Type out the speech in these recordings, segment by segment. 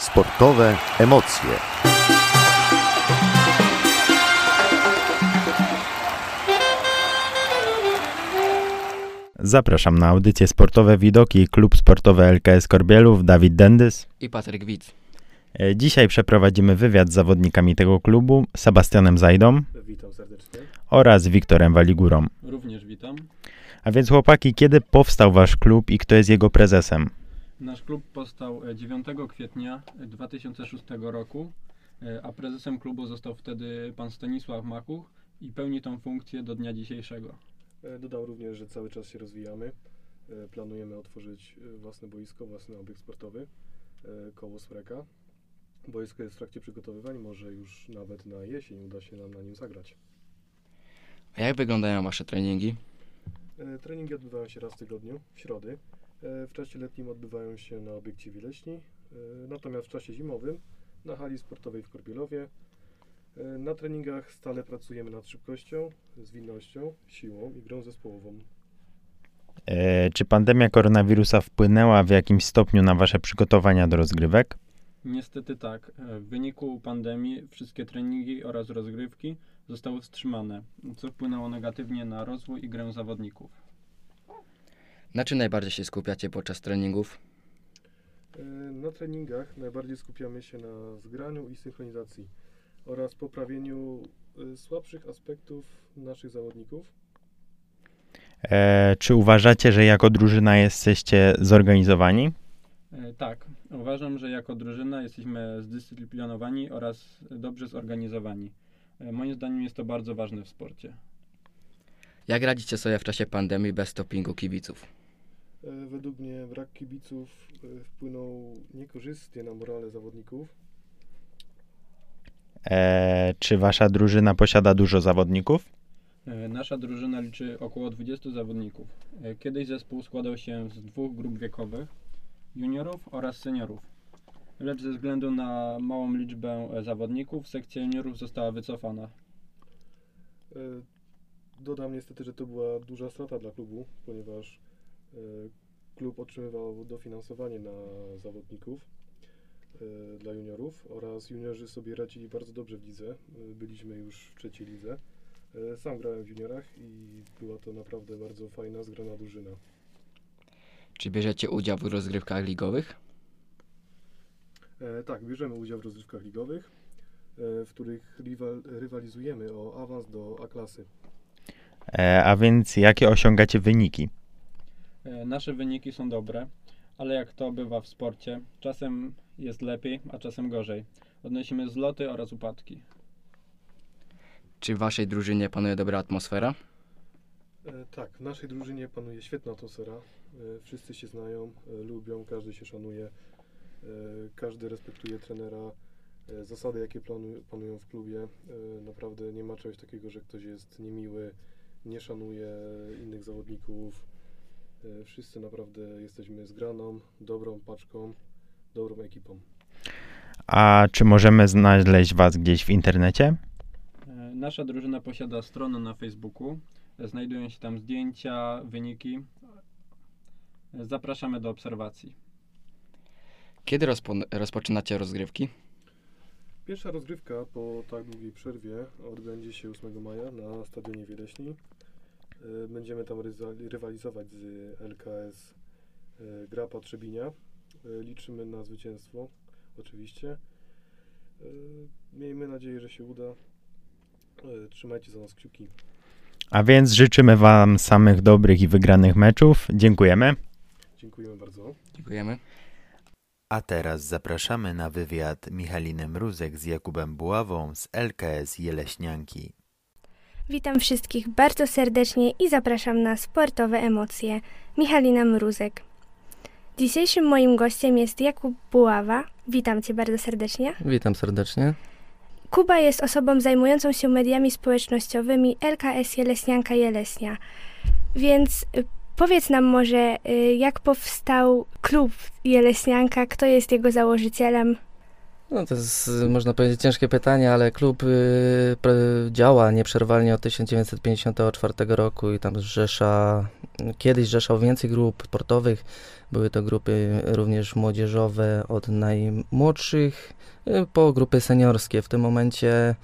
Sportowe emocje. Zapraszam na audycję Sportowe Widoki Klub Sportowy LKS Korbielów, Dawid Dendys. i Patryk Widz. E, Dzisiaj przeprowadzimy wywiad z zawodnikami tego klubu, Sebastianem Zajdą Witam serdecznie. oraz Wiktorem Waligurą. Również witam. A więc chłopaki, kiedy powstał wasz klub i kto jest jego prezesem? Nasz klub powstał e, 9 kwietnia e, 2006 roku, e, a prezesem klubu został wtedy pan Stanisław Makuch i pełni tą funkcję do dnia dzisiejszego. E, Dodam również, że cały czas się rozwijamy. E, Planujemy otworzyć e, własne boisko, własny obiekt sportowy, e, koło Sreka. Boisko jest w trakcie przygotowywań, może już nawet na jesień uda się nam na nim zagrać. A jak wyglądają wasze treningi? E, Treningi odbywają się raz w tygodniu, w środy. E, W czasie letnim odbywają się na obiekcie Wileśni, e, natomiast w czasie zimowym na hali sportowej w Korbielowie. E, Na treningach stale pracujemy nad szybkością, zwinnością, siłą i grą zespołową. E, czy pandemia koronawirusa wpłynęła w jakimś stopniu na wasze przygotowania do rozgrywek? Niestety tak, w wyniku pandemii wszystkie treningi oraz rozgrywki zostały wstrzymane, co wpłynęło negatywnie na rozwój i grę zawodników. Na czym najbardziej się skupiacie podczas treningów? E, Na treningach najbardziej skupiamy się na zgraniu i synchronizacji oraz poprawieniu e, słabszych aspektów naszych zawodników. E, czy uważacie, że jako drużyna jesteście zorganizowani? E, Tak, uważam, że jako drużyna jesteśmy zdyscyplinowani oraz dobrze zorganizowani. E, Moim zdaniem jest to bardzo ważne w sporcie. Jak radzicie sobie w czasie pandemii bez dopingu kibiców? E, Według mnie brak kibiców e, wpłynął niekorzystnie na morale zawodników. E, czy wasza drużyna posiada dużo zawodników? E, Nasza drużyna liczy około 20 zawodników. E, Kiedyś zespół składał się z dwóch grup wiekowych, juniorów oraz seniorów. Lecz ze względu na małą liczbę zawodników, sekcja juniorów została wycofana. E, Dodam niestety, że to była duża strata dla klubu, ponieważ klub otrzymywał dofinansowanie na zawodników e, dla juniorów oraz juniorzy sobie radzili bardzo dobrze w lidze. E, Byliśmy już w trzeciej lidze. E, Sam grałem w juniorach i była to naprawdę bardzo fajna, zgrana drużyna. Czy bierzecie udział w rozgrywkach ligowych? E, Tak, bierzemy udział w rozgrywkach ligowych, e, w których rywal, rywalizujemy o awans do A-klasy. E, a więc jakie osiągacie wyniki? E, Nasze wyniki są dobre, ale jak to bywa w sporcie, czasem jest lepiej, a czasem gorzej. Odnosimy zloty oraz upadki. Czy w waszej drużynie panuje dobra atmosfera? E, Tak, w naszej drużynie panuje świetna atmosfera. E, Wszyscy się znają, e, lubią, każdy się szanuje, e, każdy respektuje trenera, e, zasady, jakie planu- panują w klubie. E, Naprawdę nie ma czegoś takiego, że ktoś jest niemiły, nie szanuje innych zawodników. E, Wszyscy naprawdę jesteśmy zgraną, dobrą paczką, dobrą ekipą. A czy możemy znaleźć was gdzieś w internecie? E, Nasza drużyna posiada stronę na Facebooku. Znajdują się tam zdjęcia, wyniki. E, Zapraszamy do obserwacji. Kiedy rozpo- rozpoczynacie rozgrywki? Pierwsza rozgrywka po tak długiej przerwie odbędzie się 8 maja na stadionie Wieleśni. E, Będziemy tam rywalizować z LKS e, Grapa Trzebinia. E, Liczymy na zwycięstwo, oczywiście. Miejmy nadzieję, że się uda. Trzymajcie za nas kciuki. A więc życzymy wam samych dobrych i wygranych meczów. Dziękujemy. Dziękujemy bardzo. Dziękujemy. A teraz zapraszamy na wywiad Michaliny Mruzek z Jakubem Buławą z LKS Jeleśnianki. Witam wszystkich bardzo serdecznie i zapraszam na sportowe emocje. Michalina Mruzek. Dzisiejszym moim gościem jest Jakub Buława. Witam Cię bardzo serdecznie. Witam serdecznie. Kuba jest osobą zajmującą się mediami społecznościowymi LKS Jeleśnianka Jeleśnia. Więc y, powiedz nam może, y, jak powstał klub Jeleśnianka, kto jest jego założycielem? No to jest, można powiedzieć, ciężkie pytanie, ale klub y, działa nieprzerwalnie od 1954 roku i tam zrzesza, kiedyś zrzeszał więcej grup sportowych. Były to grupy również młodzieżowe od najmłodszych y, po grupy seniorskie. W tym momencie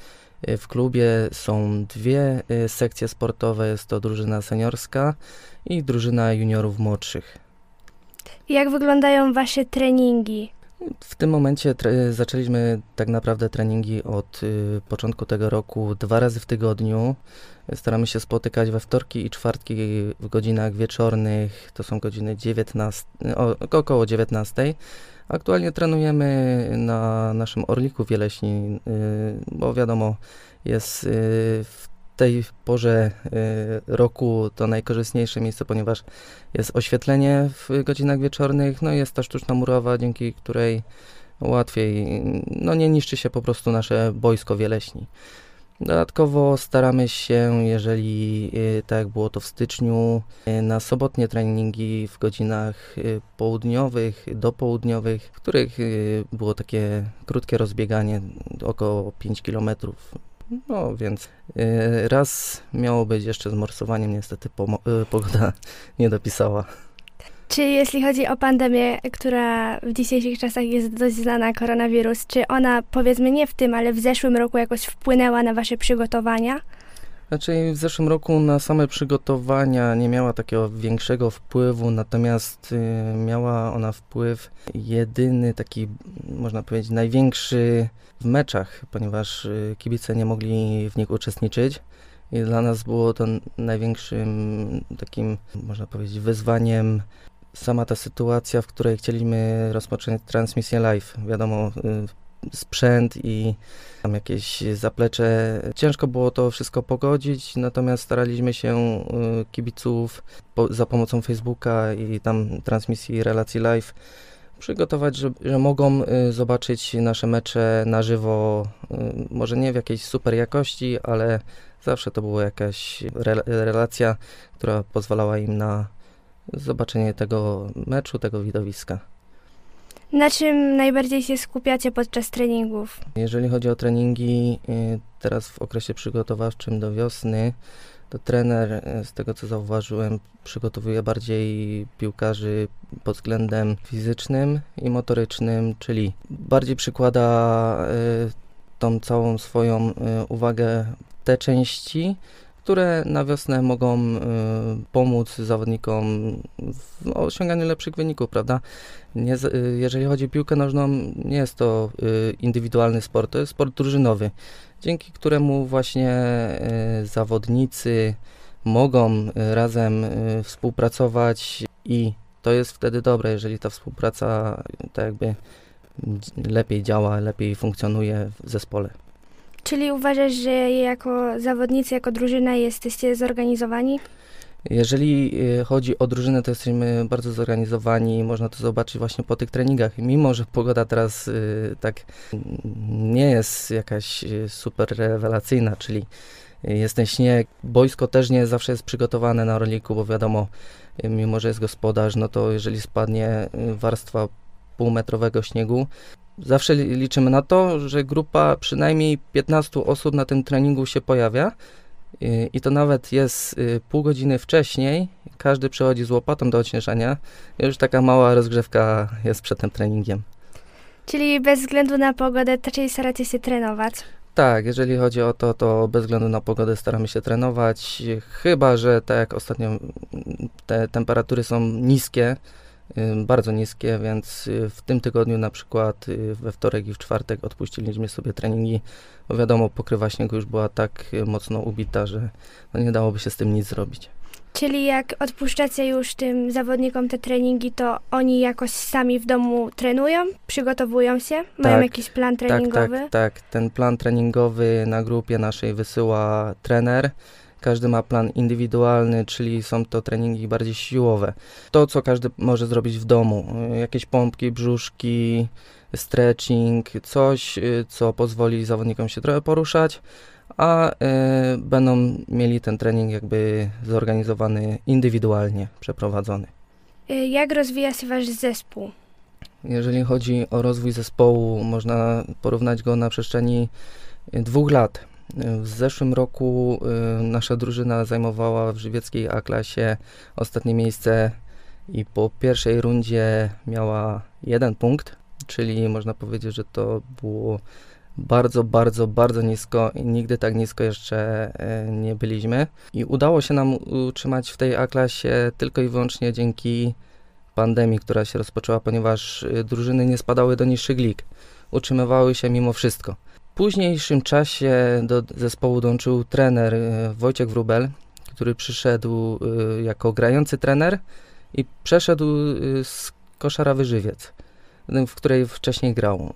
y, w klubie są dwie y, sekcje sportowe. Jest to drużyna seniorska i drużyna juniorów młodszych. Jak wyglądają wasze treningi? W tym momencie zaczęliśmy tak naprawdę treningi od y, początku tego roku dwa razy w tygodniu. Staramy się spotykać we wtorki i czwartki w godzinach wieczornych, to są godziny 19, o, około 19. Aktualnie trenujemy na naszym Orliku Wieleśni, y, bo wiadomo, jest y, w tej porze y, roku to najkorzystniejsze miejsce, ponieważ jest oświetlenie w godzinach wieczornych, no jest ta sztuczna murowa, dzięki której łatwiej, no nie niszczy się po prostu nasze boisko wieleśni. Dodatkowo staramy się, jeżeli y, tak jak było to w styczniu, y, na sobotnie treningi w godzinach południowych, dopołudniowych, w których było takie krótkie rozbieganie, około 5 km. No więc y, raz miało być jeszcze z morsowaniem, niestety y, pogoda nie dopisała. Czy jeśli chodzi o pandemię, która w dzisiejszych czasach jest dość znana, koronawirus, czy ona powiedzmy nie w tym, ale w zeszłym roku jakoś wpłynęła na wasze przygotowania? Znaczy w zeszłym roku na same przygotowania nie miała takiego większego wpływu, natomiast y, miała ona wpływ jedyny taki, można powiedzieć, największy w meczach, ponieważ y, kibice nie mogli w nich uczestniczyć. I dla nas było to największym takim, można powiedzieć, wyzwaniem sama ta sytuacja, w której chcieliśmy rozpocząć transmisję live. Wiadomo, y, sprzęt i tam jakieś zaplecze. Ciężko było to wszystko pogodzić, natomiast staraliśmy się y, kibiców po, za pomocą Facebooka i tam transmisji relacji live przygotować, że, że mogą y, zobaczyć nasze mecze na żywo, y, może nie w jakiejś super jakości, ale zawsze to była jakaś re, relacja, która pozwalała im na zobaczenie tego meczu, tego widowiska. Na czym najbardziej się skupiacie podczas treningów? Jeżeli chodzi o treningi, y, teraz w okresie przygotowawczym do wiosny, to trener, y, z tego co zauważyłem, przygotowuje bardziej piłkarzy pod względem fizycznym i motorycznym, czyli bardziej przykłada y, tą całą swoją uwagę te części, które na wiosnę mogą y, pomóc zawodnikom w osiąganiu lepszych wyników, prawda? Nie, y, jeżeli chodzi o piłkę nożną, nie jest to y, indywidualny sport, to jest sport drużynowy, dzięki któremu właśnie zawodnicy mogą razem współpracować i to jest wtedy dobre, jeżeli ta współpraca tak jakby lepiej działa, lepiej funkcjonuje w zespole. Czyli uważasz, że jako zawodnicy, jako drużyna jesteście zorganizowani? Jeżeli y, chodzi o drużynę, to jesteśmy bardzo zorganizowani. Można to zobaczyć właśnie po tych treningach. Mimo, że pogoda teraz y, tak nie jest jakaś y, super rewelacyjna, czyli jest ten śnieg. Boisko też nie zawsze jest przygotowane na roliku, bo wiadomo, mimo, że jest gospodarz, no to jeżeli spadnie warstwa półmetrowego śniegu, zawsze li- liczymy na to, że grupa przynajmniej 15 osób na tym treningu się pojawia. I to nawet jest y, pół godziny wcześniej. Każdy przychodzi z łopatą do odśnieżania. Już taka mała rozgrzewka jest przed tym treningiem. Czyli bez względu na pogodę raczej staracie się trenować. Tak, jeżeli chodzi o to, to bez względu na pogodę staramy się trenować. Chyba, że tak jak ostatnio te temperatury są niskie, bardzo niskie, więc y, w tym tygodniu na przykład y, we wtorek i w czwartek odpuściliśmy sobie treningi, bo wiadomo, pokrywa śniegu już była tak y, mocno ubita, że no nie dałoby się z tym nic zrobić. Czyli jak odpuszczacie już tym zawodnikom te treningi, to oni jakoś sami w domu trenują, przygotowują się, mają Tak, jakiś plan treningowy? Tak, tak, tak. Ten plan treningowy na grupie naszej wysyła trener. Każdy ma plan indywidualny, czyli są to treningi bardziej siłowe. To, co każdy może zrobić w domu. y, Jakieś pompki, brzuszki, stretching, coś, y, co pozwoli zawodnikom się trochę poruszać, a y, będą mieli ten trening jakby zorganizowany indywidualnie, przeprowadzony. Y, Jak rozwija się wasz zespół? Jeżeli chodzi o rozwój zespołu, można porównać go na przestrzeni dwóch lat. W zeszłym roku y, nasza drużyna zajmowała w żywieckiej A-klasie ostatnie miejsce i po pierwszej rundzie miała jeden punkt, czyli można powiedzieć, że to było bardzo, bardzo, bardzo nisko i nigdy tak nisko jeszcze e, nie byliśmy. I udało się nam utrzymać w tej A-klasie tylko i wyłącznie dzięki pandemii, która się rozpoczęła, ponieważ e, drużyny nie spadały do niższych lig. Utrzymywały się mimo wszystko. Późniejszym czasie do zespołu dołączył trener e, Wojciech Wrubel, który przyszedł jako grający trener i przeszedł z koszara Żywiec w której wcześniej grał.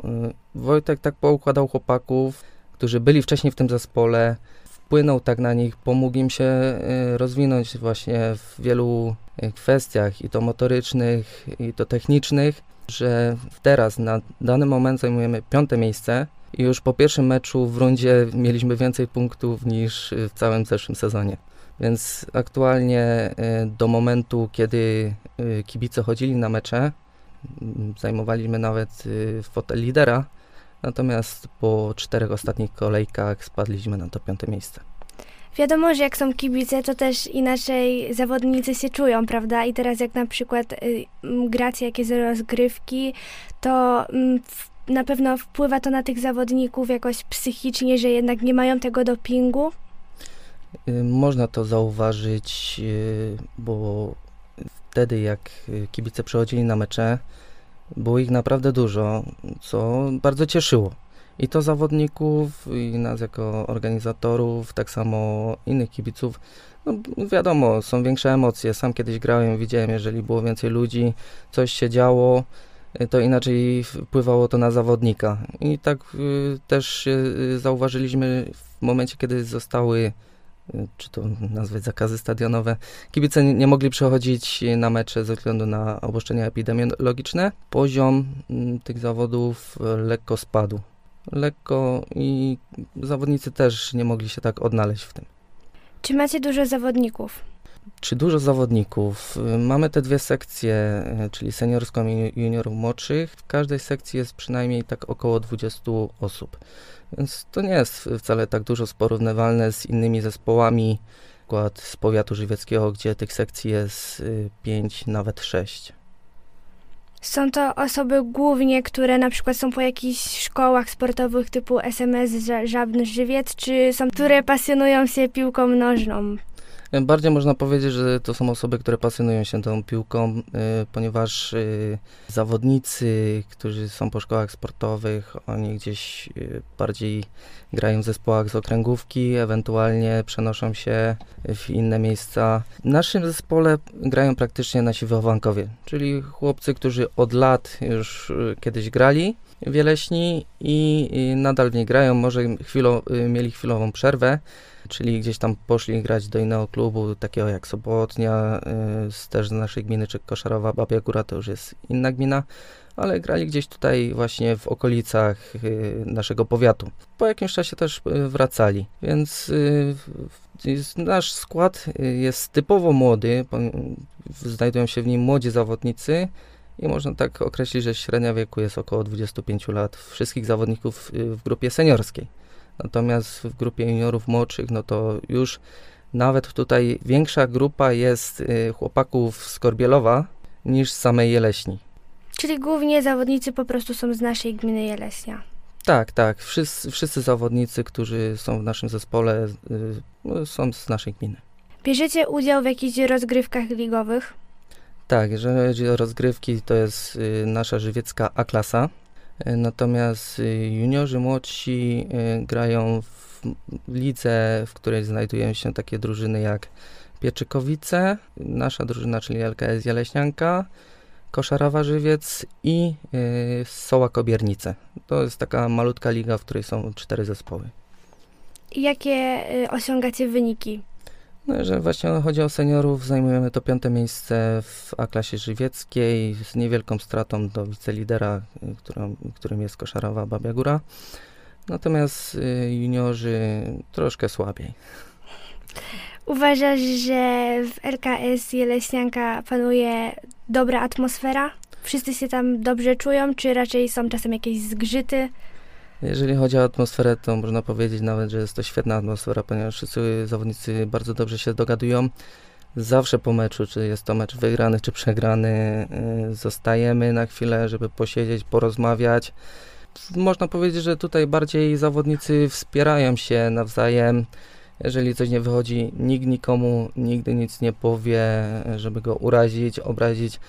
Wojtek tak poukładał chłopaków, którzy byli wcześniej w tym zespole, wpłynął tak na nich, pomógł im się rozwinąć właśnie w wielu kwestiach, i to motorycznych, i to technicznych, że teraz na dany moment zajmujemy piąte miejsce i już po pierwszym meczu w rundzie mieliśmy więcej punktów niż w całym zeszłym sezonie. Więc aktualnie do momentu, kiedy kibice chodzili na mecze, zajmowaliśmy nawet y, fotel lidera, natomiast po czterech ostatnich kolejkach spadliśmy na to piąte miejsce. Wiadomo, że jak są kibice, to też inaczej zawodnicy się czują, prawda? I teraz jak na przykład y, gracie jakieś rozgrywki, to y, na pewno wpływa to na tych zawodników jakoś psychicznie, że jednak nie mają tego dopingu? Y, można to zauważyć, y, bo wtedy, jak kibice przychodzili na mecze, było ich naprawdę dużo, co bardzo cieszyło. I to zawodników, i nas jako organizatorów, tak samo innych kibiców. No wiadomo, są większe emocje. Sam kiedyś grałem, widziałem, jeżeli było więcej ludzi, coś się działo, to inaczej wpływało to na zawodnika. I tak y, też y, zauważyliśmy w momencie, kiedy zostały czy to nazwać zakazy stadionowe. Kibice nie, nie mogli przechodzić na mecze ze względu na obostrzenia epidemiologiczne. Poziom mm, tych zawodów lekko spadł. Lekko i zawodnicy też nie mogli się tak odnaleźć w tym. Czy macie dużo zawodników? Czy dużo zawodników? Mamy te dwie sekcje, czyli seniorską i juniorów młodszych. W każdej sekcji jest przynajmniej tak około 20 osób. Więc to nie jest wcale tak dużo porównywalne z innymi zespołami, przykład z powiatu żywieckiego, gdzie tych sekcji jest 5, y, nawet 6. Są to osoby głównie, które na przykład są po jakichś szkołach sportowych typu SMS Żabny Żywiec, czy są, które pasjonują się piłką nożną? Bardziej można powiedzieć, że to są osoby, które pasjonują się tą piłką, y, ponieważ y, zawodnicy, którzy są po szkołach sportowych, oni gdzieś y, bardziej grają w zespołach z okręgówki, ewentualnie przenoszą się w inne miejsca. W naszym zespole grają praktycznie nasi wychowankowie, czyli chłopcy, którzy od lat już kiedyś grali Wieleśni i, nadal w niej grają, może chwilą, mieli chwilową przerwę, czyli gdzieś tam poszli grać do innego klubu, takiego jak Sobotnia, y, też z naszej gminy, czy Koszarowa, Babia Góra, to już jest inna gmina, ale grali gdzieś tutaj właśnie w okolicach y, naszego powiatu. Po jakimś czasie też y, wracali, więc nasz skład jest typowo młody, znajdują się w nim młodzi zawodnicy, i można tak określić, że średnia wieku jest około 25 lat wszystkich zawodników w grupie seniorskiej. Natomiast w grupie juniorów młodszych, no to już nawet tutaj większa grupa jest y, chłopaków z Korbielowa niż z samej Jeleśni. Czyli głównie zawodnicy po prostu są z naszej gminy Jeleśnia. Tak, tak. Wszyscy, wszyscy zawodnicy, którzy są w naszym zespole, y, no, są z naszej gminy. Bierzecie udział w jakichś rozgrywkach ligowych? Tak, jeżeli chodzi o rozgrywki, to jest y, nasza żywiecka A-klasa. E, natomiast y, juniorzy młodsi y, grają w lidze, w której znajdują się takie drużyny jak Pieczykowice, nasza drużyna, czyli LKS Jeleśnianka, Koszarawa Żywiec i y, Soła Kobiernice. To jest taka malutka liga, w której są cztery zespoły. Jakie osiągacie wyniki no, jeżeli właśnie chodzi o seniorów, zajmujemy to piąte miejsce w A-klasie żywieckiej z niewielką stratą do wicelidera, którą, którym jest Koszarowa Babia Góra. Natomiast y, juniorzy troszkę słabiej. Uważasz, że w LKS Jeleśnianka panuje dobra atmosfera? Wszyscy się tam dobrze czują, czy raczej są czasem jakieś zgrzyty? Jeżeli chodzi o atmosferę, to można powiedzieć nawet, że jest to świetna atmosfera, ponieważ wszyscy zawodnicy bardzo dobrze się dogadują. Zawsze po meczu, czy jest to mecz wygrany, czy przegrany, y, zostajemy na chwilę, żeby posiedzieć, porozmawiać. Można powiedzieć, że tutaj bardziej zawodnicy wspierają się nawzajem. Jeżeli coś nie wychodzi, nikt nikomu nigdy nic nie powie, żeby go urazić, obrazić.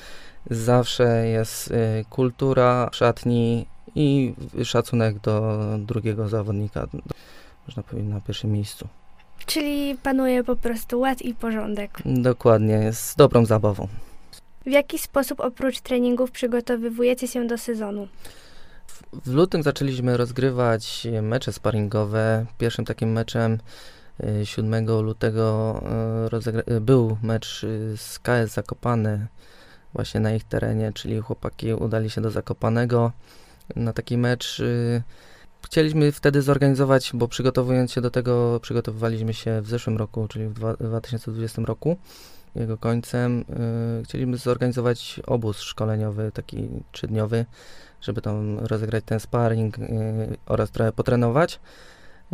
Zawsze jest y, kultura w szatni i szacunek do drugiego zawodnika. Można powiedzieć na pierwszym miejscu. Czyli panuje po prostu ład i porządek. Dokładnie, z dobrą zabawą. W jaki sposób oprócz treningów przygotowywujecie się do sezonu? W lutym zaczęliśmy rozgrywać mecze sparingowe. Pierwszym takim meczem y, 7 lutego y, y, był mecz y, z KS Zakopane właśnie na ich terenie, czyli chłopaki udali się do Zakopanego na taki mecz. y, Chcieliśmy wtedy zorganizować, bo przygotowując się do tego, przygotowywaliśmy się w zeszłym roku, czyli w dwa- 2020 roku, jego końcem. y, Chcieliśmy zorganizować obóz szkoleniowy, taki trzydniowy, żeby tam rozegrać ten sparring y, oraz trochę potrenować,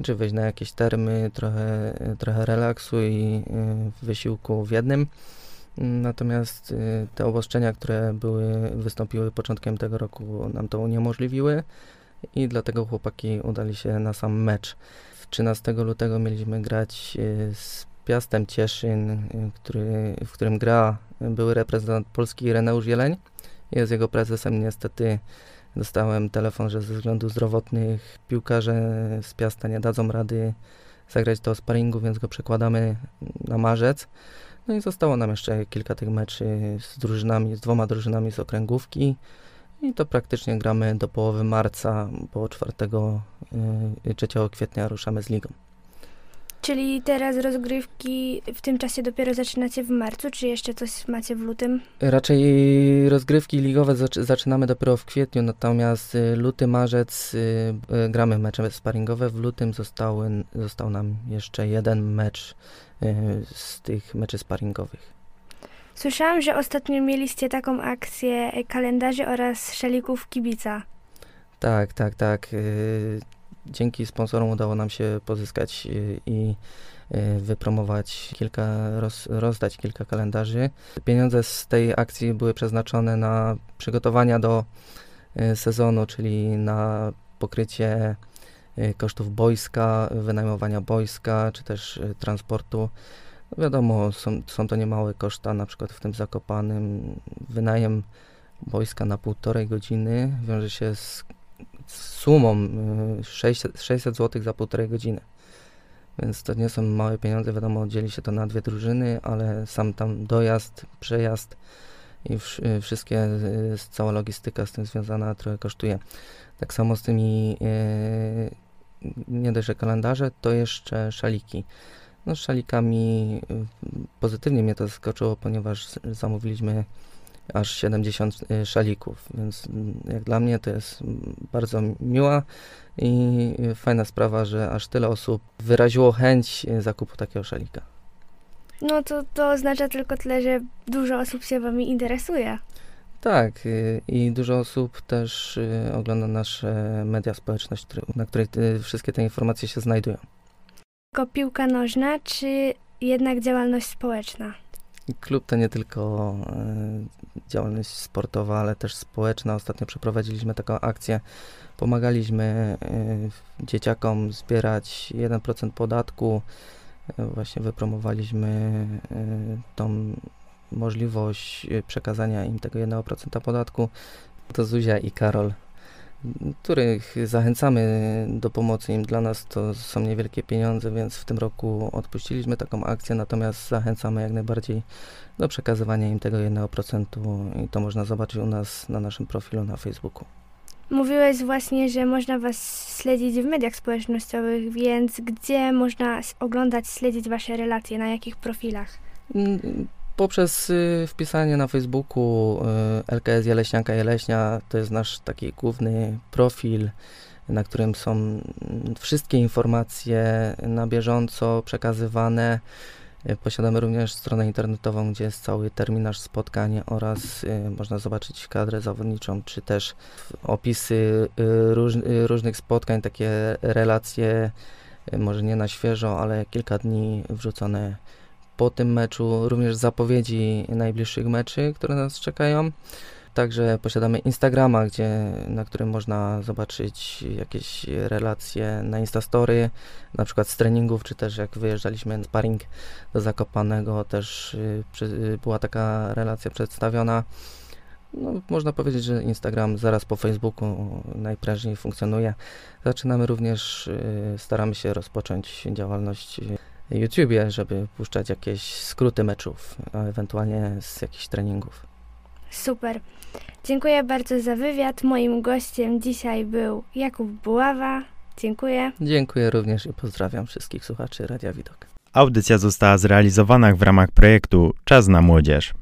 czy wejść na jakieś termy, trochę, trochę relaksu i wysiłku w jednym. Natomiast y, te obostrzenia, które były, wystąpiły początkiem tego roku, nam to uniemożliwiły i dlatego chłopaki udali się na sam mecz. W 13 lutego mieliśmy grać y, z Piastem Cieszyn, y, który, w którym gra były reprezentant Polski Reneusz Jeleń. Jest jego prezesem. Niestety dostałem telefon, że ze względów zdrowotnych piłkarze z Piasta nie dadzą rady zagrać do sparingu, więc go przekładamy na marzec. No i zostało nam jeszcze kilka tych meczy z drużynami, z dwoma drużynami z okręgówki. I to praktycznie gramy do połowy marca, bo 4, y, 3 kwietnia ruszamy z ligą. Czyli teraz rozgrywki w tym czasie dopiero zaczynacie w marcu, czy jeszcze coś macie w lutym? Raczej rozgrywki ligowe zaczy- zaczynamy dopiero w kwietniu, natomiast y, luty, marzec y, y, gramy mecze sparingowe. W lutym zostały, został nam jeszcze jeden mecz z tych meczy sparingowych. Słyszałam, że ostatnio mieliście taką akcję kalendarzy oraz szalików kibica. Tak, tak, tak. Dzięki sponsorom udało nam się pozyskać i y, wypromować kilka, roz, rozdać kilka kalendarzy. Pieniądze z tej akcji były przeznaczone na przygotowania do y, sezonu, czyli na pokrycie y, kosztów boiska, wynajmowania boiska, czy też transportu. No wiadomo, są, są to niemałe koszta, na przykład w tym Zakopanym wynajem boiska na półtorej godziny wiąże się z sumą y, 600, 600 zł za półtorej godziny. Więc to nie są małe pieniądze, wiadomo, dzieli się to na dwie drużyny, ale sam tam dojazd, przejazd i y, wszystkie, y, cała logistyka z tym związana trochę kosztuje. Tak samo z tymi y, nie dość, że kalendarze, to jeszcze szaliki. No szalikami y, pozytywnie mnie to zaskoczyło, ponieważ zamówiliśmy aż 70 y, szalików, więc mm, jak dla mnie to jest mm, bardzo miła i fajna sprawa, że aż tyle osób wyraziło chęć y, zakupu takiego szalika. No to, to oznacza tylko tyle, że dużo osób się wami interesuje. Tak, y, i dużo osób też ogląda nasze media społeczność, które- na której y, wszystkie te informacje się znajdują. Tylko piłka nożna, czy jednak działalność społeczna? Klub to nie tylko e, działalność sportowa, ale też społeczna. Ostatnio przeprowadziliśmy taką akcję. Pomagaliśmy e, dzieciakom zbierać 1% podatku. E, właśnie wypromowaliśmy tą możliwość przekazania im tego 1% podatku. To Zuzia i Karol, których zachęcamy do pomocy im. Dla nas to są niewielkie pieniądze, więc w tym roku odpuściliśmy taką akcję, natomiast zachęcamy jak najbardziej do przekazywania im tego 1% i to można zobaczyć u nas na naszym profilu na Facebooku. Mówiłeś właśnie, że można was śledzić w mediach społecznościowych, więc gdzie można oglądać, śledzić wasze relacje, na jakich profilach? Poprzez y, wpisanie na Facebooku y, LKS Jeleśnianka Jeleśnia, to jest nasz taki główny profil, na którym są mm, wszystkie informacje na bieżąco przekazywane. E, Posiadamy również stronę internetową, gdzie jest cały terminarz spotkań oraz y, można zobaczyć kadrę zawodniczą, czy też opisy y, róż, y, różnych spotkań, takie relacje, y, może nie na świeżo, ale kilka dni wrzucone po tym meczu, również zapowiedzi najbliższych meczy, które nas czekają. Także posiadamy Instagrama, gdzie, na którym można zobaczyć jakieś relacje na Instastory, na przykład z treningów, czy też jak wyjeżdżaliśmy sparring do Zakopanego, też y, przy, y, była taka relacja przedstawiona. No, można powiedzieć, że Instagram zaraz po Facebooku najprężniej funkcjonuje. Zaczynamy również, y, staramy się rozpocząć działalność YouTubie, żeby puszczać jakieś skróty meczów, a ewentualnie z jakichś treningów. Super. Dziękuję bardzo za wywiad. Moim gościem dzisiaj był Jakub Buława. Dziękuję. Dziękuję również i pozdrawiam wszystkich słuchaczy Radia Widok. Audycja została zrealizowana w ramach projektu Czas na Młodzież.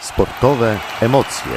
Sportowe emocje.